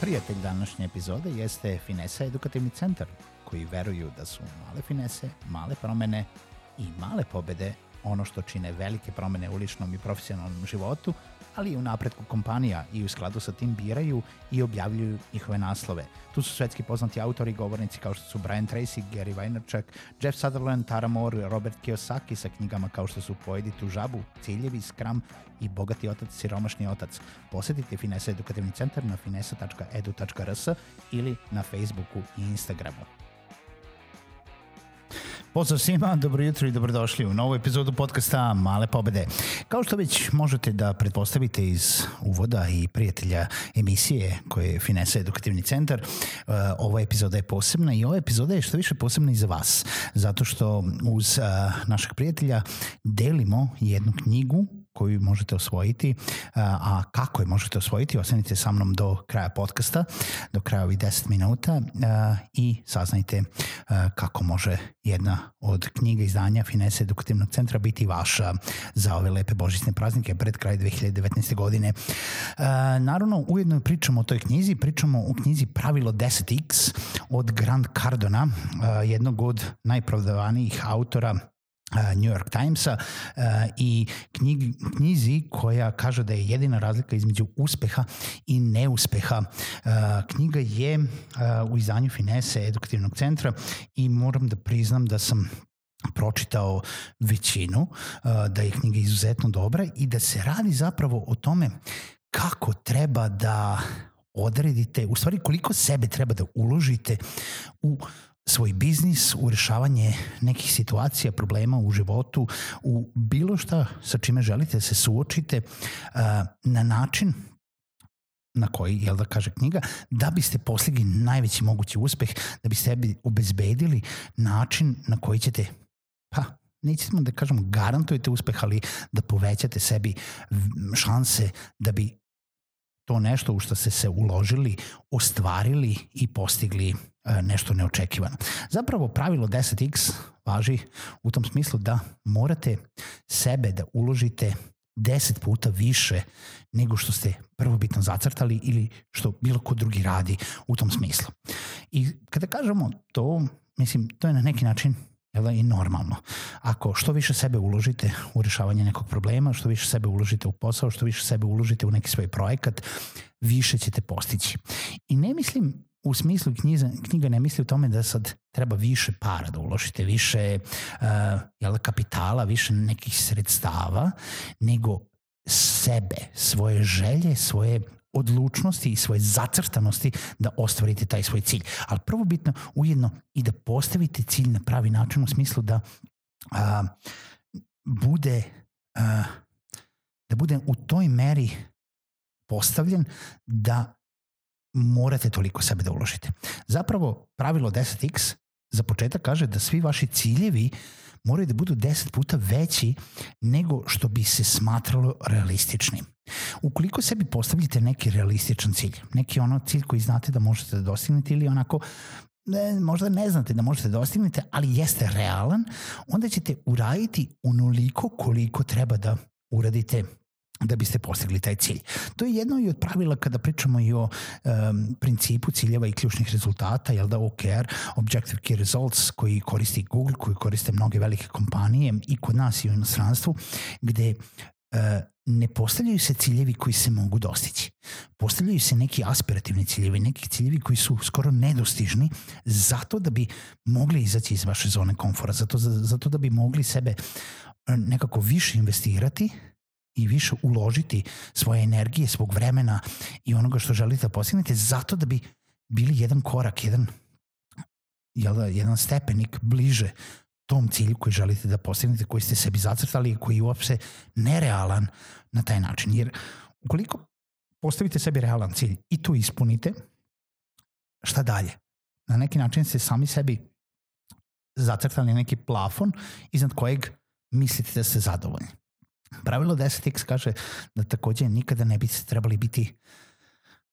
Prijatelj današnje epizode jeste Finesa edukativni centar, koji veruju da su male finese, male promene i male pobede ono što čine velike promene u ličnom i profesionalnom životu, ali i u napretku kompanija i u skladu sa tim biraju i objavljuju njihove naslove. Tu su svetski poznati autori i govornici kao što su Brian Tracy, Gary Vaynerchuk, Jeff Sutherland, Tara Moore, Robert Kiyosaki sa knjigama kao što su Pojedi tu žabu, Ciljevi, Skram i Bogati otac, Siromašni otac. Posetite Finesa edukativni centar na finesa.edu.rs ili na Facebooku i Instagramu. Pozdrav svima, dobro jutro i dobrodošli u novu epizodu podcasta Male pobede. Kao što već možete da pretpostavite iz uvoda i prijatelja emisije koje je Finesa edukativni centar, uh, ova epizoda je posebna i ova epizoda je što više posebna i za vas, zato što uz uh, našeg prijatelja delimo jednu knjigu koju možete osvojiti, a kako je možete osvojiti, ostanite sa mnom do kraja podcasta, do kraja ovih 10 minuta i saznajte kako može jedna od knjiga izdanja Finese edukativnog centra biti vaša za ove lepe božićne praznike pred kraj 2019. godine. Naravno, ujedno pričamo o toj knjizi, pričamo o knjizi Pravilo 10x od Grant Cardona, jednog od najprodavanijih autora New York Timesa i knjig, knjizi koja kaže da je jedina razlika između uspeha i neuspeha. Knjiga je u izdanju Finese edukativnog centra i moram da priznam da sam pročitao većinu, da je knjiga izuzetno dobra i da se radi zapravo o tome kako treba da odredite, u stvari koliko sebe treba da uložite u uh, svoj biznis, u rešavanje nekih situacija, problema u životu, u bilo šta sa čime želite da se suočite na način na koji, jel da kaže knjiga, da biste postigli najveći mogući uspeh, da biste sebi obezbedili način na koji ćete, pa, nećemo da kažemo garantujete uspeh, ali da povećate sebi šanse da bi to nešto u što ste se uložili, ostvarili i postigli E, nešto neočekivano. Zapravo pravilo 10x važi u tom smislu da morate sebe da uložite 10 puta više nego što ste prvobitno zacrtali ili što bilo ko drugi radi u tom smislu. I kada kažemo to, mislim, to je na neki način jel da, i normalno. Ako što više sebe uložite u rešavanje nekog problema, što više sebe uložite u posao, što više sebe uložite u neki svoj projekat, više ćete postići. I ne mislim u smislu knjiza, knjiga ne misli u tome da sad treba više para da uložite, više uh, jel, kapitala, više nekih sredstava, nego sebe, svoje želje, svoje odlučnosti i svoje zacrtanosti da ostvarite taj svoj cilj. Ali prvo bitno ujedno i da postavite cilj na pravi način u smislu da a, bude a, da bude u toj meri postavljen da morate toliko sebe da uložite. Zapravo, pravilo 10x za početak kaže da svi vaši ciljevi moraju da budu 10 puta veći nego što bi se smatralo realističnim. Ukoliko sebi postavljate neki realističan cilj, neki ono cilj koji znate da možete da dostignete ili onako ne, možda ne znate da možete da dostignete, ali jeste realan, onda ćete uraditi onoliko koliko treba da uradite da biste postigli taj cilj. To je jedno i od pravila kada pričamo i o um, principu ciljeva i ključnih rezultata, jel da OKR, Objective Key Results, koji koristi Google, koji koriste mnoge velike kompanije i kod nas i u inostranstvu, gde uh, ne postavljaju se ciljevi koji se mogu dostići. Postavljaju se neki aspirativni ciljevi, neki ciljevi koji su skoro nedostižni zato da bi mogli izaći iz vaše zone komfora, zato, zato da bi mogli sebe nekako više investirati i više uložiti svoje energije, svog vremena i onoga što želite da postignete zato da bi bili jedan korak, jedan, jel da, jedan stepenik bliže tom cilju koji želite da postignete, koji ste sebi zacrtali i koji je uopšte nerealan na taj način. Jer ukoliko postavite sebi realan cilj i to ispunite, šta dalje? Na neki način ste sami sebi zacrtali neki plafon iznad kojeg mislite da ste zadovoljni. Pravilo 10x kaže da takođe nikada ne biste trebali biti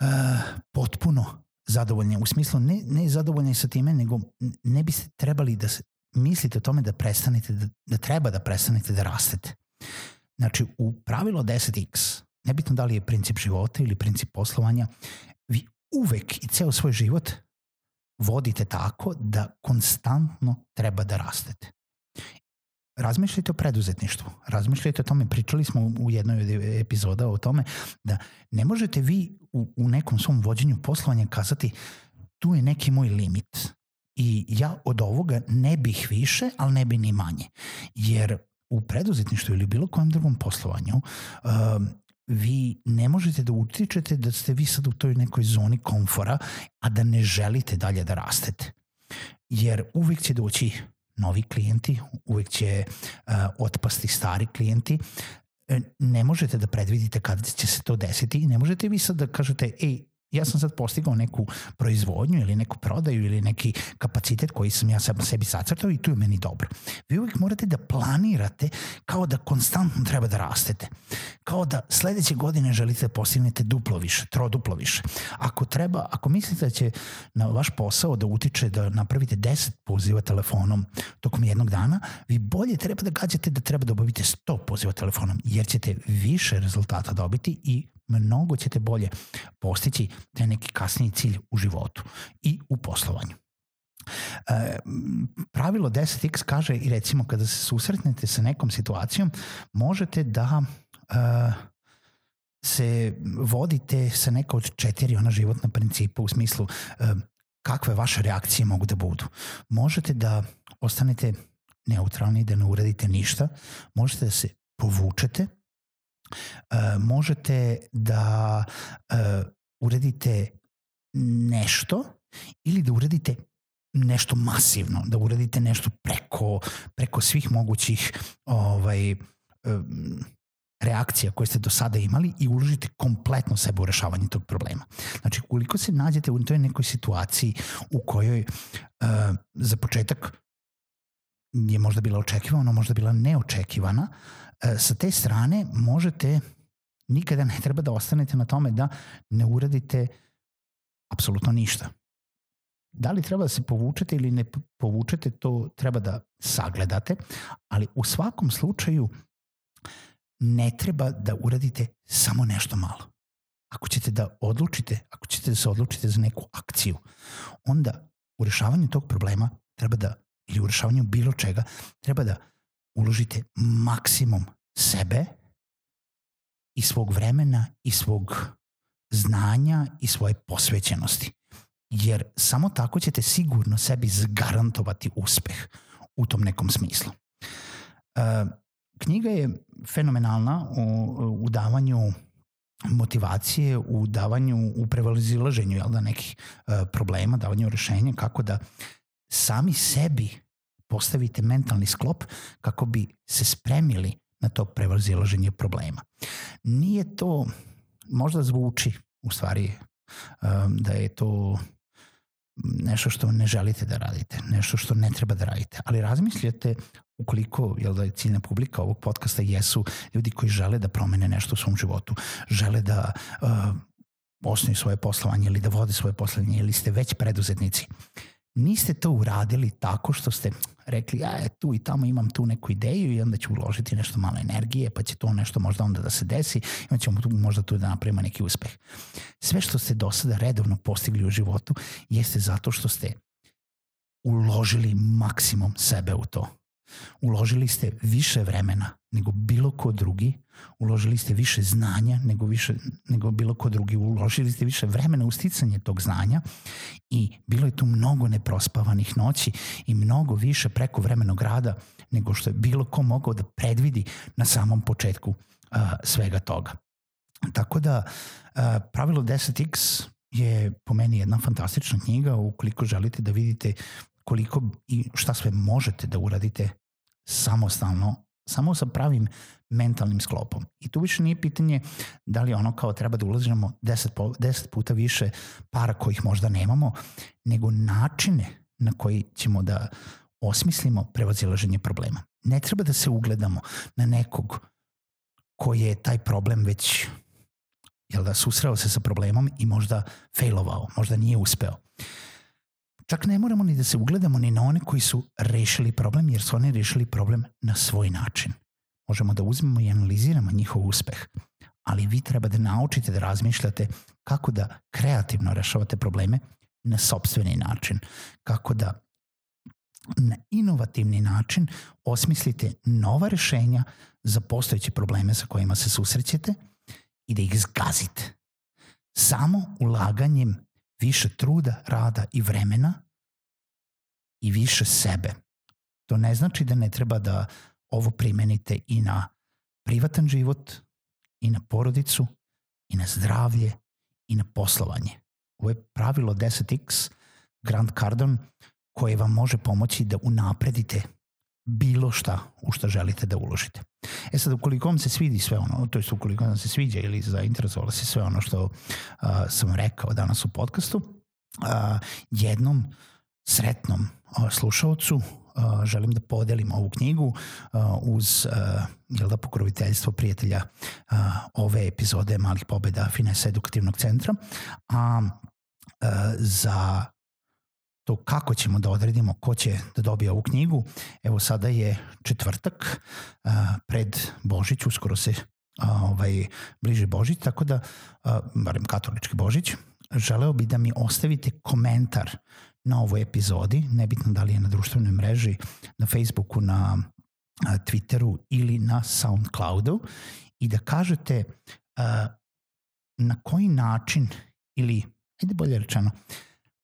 uh, potpuno zadovoljni. U smislu ne, ne zadovoljni sa time, nego ne biste trebali da se, mislite o tome da prestanete, da, da treba da prestanete da rastete. Znači, u pravilo 10x, nebitno da li je princip života ili princip poslovanja, vi uvek i ceo svoj život vodite tako da konstantno treba da rastete. Razmišljajte o preduzetništvu, razmišljajte o tome, pričali smo u jednoj od epizoda o tome da ne možete vi u, u nekom svom vođenju poslovanja kazati tu je neki moj limit i ja od ovoga ne bih više, ali ne bi ni manje. Jer u preduzetništvu ili bilo kojem drugom poslovanju um, vi ne možete da utičete da ste vi sad u toj nekoj zoni komfora, a da ne želite dalje da rastete. Jer uvek će doći novi klijenti, uvek će uh, otpasti stari klijenti, e, ne možete da predvidite kada će se to desiti i ne možete vi sad da kažete, ej, ja sam sad postigao neku proizvodnju ili neku prodaju ili neki kapacitet koji sam ja sam sebi sacrtao i tu je meni dobro. Vi uvijek morate da planirate kao da konstantno treba da rastete. Kao da sledeće godine želite da postignete duplo više, troduplo više. Ako treba, ako mislite da će na vaš posao da utiče da napravite 10 poziva telefonom tokom jednog dana, vi bolje treba da gađate da treba da obavite 100 poziva telefonom, jer ćete više rezultata dobiti i mnogo ćete bolje postići taj neki kasniji cilj u životu i u poslovanju. E, pravilo 10x kaže i recimo kada se susretnete sa nekom situacijom možete da e, se vodite sa neka od četiri ona životna principa u smislu e, kakve vaše reakcije mogu da budu. Možete da ostanete neutralni, da ne uradite ništa, možete da se povučete, možete da e, uradite nešto ili da uradite nešto masivno, da uradite nešto preko, preko svih mogućih ovaj, um, reakcija koje ste do sada imali i uložite kompletno sebe u rešavanje tog problema. Znači, koliko se nađete u toj nekoj situaciji u kojoj za početak je možda bila očekivana, možda bila neočekivana, E, sa te strane možete, nikada ne treba da ostanete na tome da ne uradite apsolutno ništa. Da li treba da se povučete ili ne povučete, to treba da sagledate, ali u svakom slučaju ne treba da uradite samo nešto malo. Ako ćete da odlučite, ako ćete da se odlučite za neku akciju, onda u rešavanju tog problema treba da, ili u rešavanju bilo čega, treba da uložite maksimum sebe i svog vremena i svog znanja i svoje posvećenosti. Jer samo tako ćete sigurno sebi zgarantovati uspeh u tom nekom smislu. E, knjiga je fenomenalna u, u davanju motivacije, u davanju, u prevalizilaženju jel da, nekih e, problema, davanju rešenja, kako da sami sebi postavite mentalni sklop kako bi se spremili na to prevazilaženje problema. Nije to, možda zvuči u stvari um, da je to nešto što ne želite da radite, nešto što ne treba da radite, ali razmišljate ukoliko jel da je ciljna publika ovog podcasta jesu ljudi koji žele da promene nešto u svom životu, žele da uh, osnuju svoje poslovanje ili da vode svoje poslovanje ili ste već preduzetnici. Niste to uradili tako što ste rekli, ja je, tu i tamo imam tu neku ideju i onda ću uložiti nešto malo energije, pa će to nešto možda onda da se desi i onda ćemo tu, možda tu da napravimo neki uspeh. Sve što ste do sada redovno postigli u životu jeste zato što ste uložili maksimum sebe u to. Uložili ste više vremena nego bilo ko drugi, uložili ste više znanja nego, više, nego bilo ko drugi, uložili ste više vremena u sticanje tog znanja i bilo je tu mnogo neprospavanih noći i mnogo više preko vremenog rada nego što je bilo ko mogao da predvidi na samom početku uh, svega toga. Tako da uh, pravilo 10x je po meni jedna fantastična knjiga ukoliko želite da vidite koliko i šta sve možete da uradite samostalno samo sa pravim mentalnim sklopom. I tu više nije pitanje da li ono kao treba da ulažemo 10, 10 puta više para kojih možda nemamo, nego načine na koji ćemo da osmislimo prevazilaženje problema. Ne treba da se ugledamo na nekog koji je taj problem već jel da, susreo se sa problemom i možda failovao, možda nije uspeo. Čak ne moramo ni da se ugledamo ni na one koji su rešili problem, jer su oni rešili problem na svoj način. Možemo da uzmemo i analiziramo njihov uspeh, ali vi treba da naučite da razmišljate kako da kreativno rešavate probleme na sobstveni način, kako da na inovativni način osmislite nova rešenja za postojeće probleme sa kojima se susrećete i da ih zgazite. Samo ulaganjem više truda, rada i vremena i više sebe. To ne znači da ne treba da ovo primenite i na privatan život, i na porodicu, i na zdravlje, i na poslovanje. Ovo je pravilo 10x Grant Cardone koje vam može pomoći da unapredite bilo šta u što želite da uložite. E sad, ukoliko vam se svidi sve ono, to je ukoliko vam se sviđa ili zainteresovala se sve ono što uh, sam rekao danas u podcastu, uh, jednom sretnom uh, slušalcu uh, želim da podelim ovu knjigu uh, uz uh, jel da, pokroviteljstvo prijatelja uh, ove epizode Malih pobeda Finesa edukativnog centra, a uh, za to kako ćemo da odredimo ko će da dobije ovu knjigu. Evo sada je četvrtak pred Božić, uskoro se ovaj, bliže Božić, tako da, barem katolički Božić, želeo bi da mi ostavite komentar na ovoj epizodi, nebitno da li je na društvenoj mreži, na Facebooku, na Twitteru ili na Soundcloudu i da kažete na koji način ili, ajde bolje rečeno,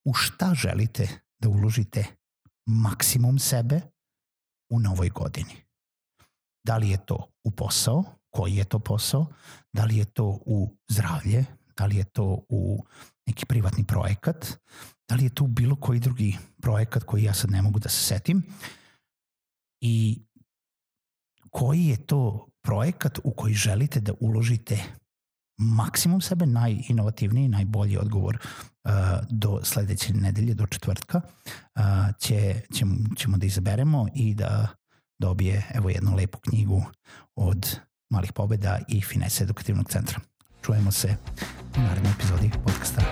u šta želite da uložite maksimum sebe u novoj godini. Da li je to u posao, koji je to posao, da li je to u zdravlje, da li je to u neki privatni projekat, da li je to bilo koji drugi projekat koji ja sad ne mogu da se setim? I koji je to projekat u koji želite da uložite maksimum sebe, najinovativniji, najbolji odgovor uh, do sledeće nedelje, do četvrtka, uh, će, ćemo, ćemo da izaberemo i da dobije evo jednu lepu knjigu od malih pobeda i finese edukativnog centra. Čujemo se u narednoj epizodi podcasta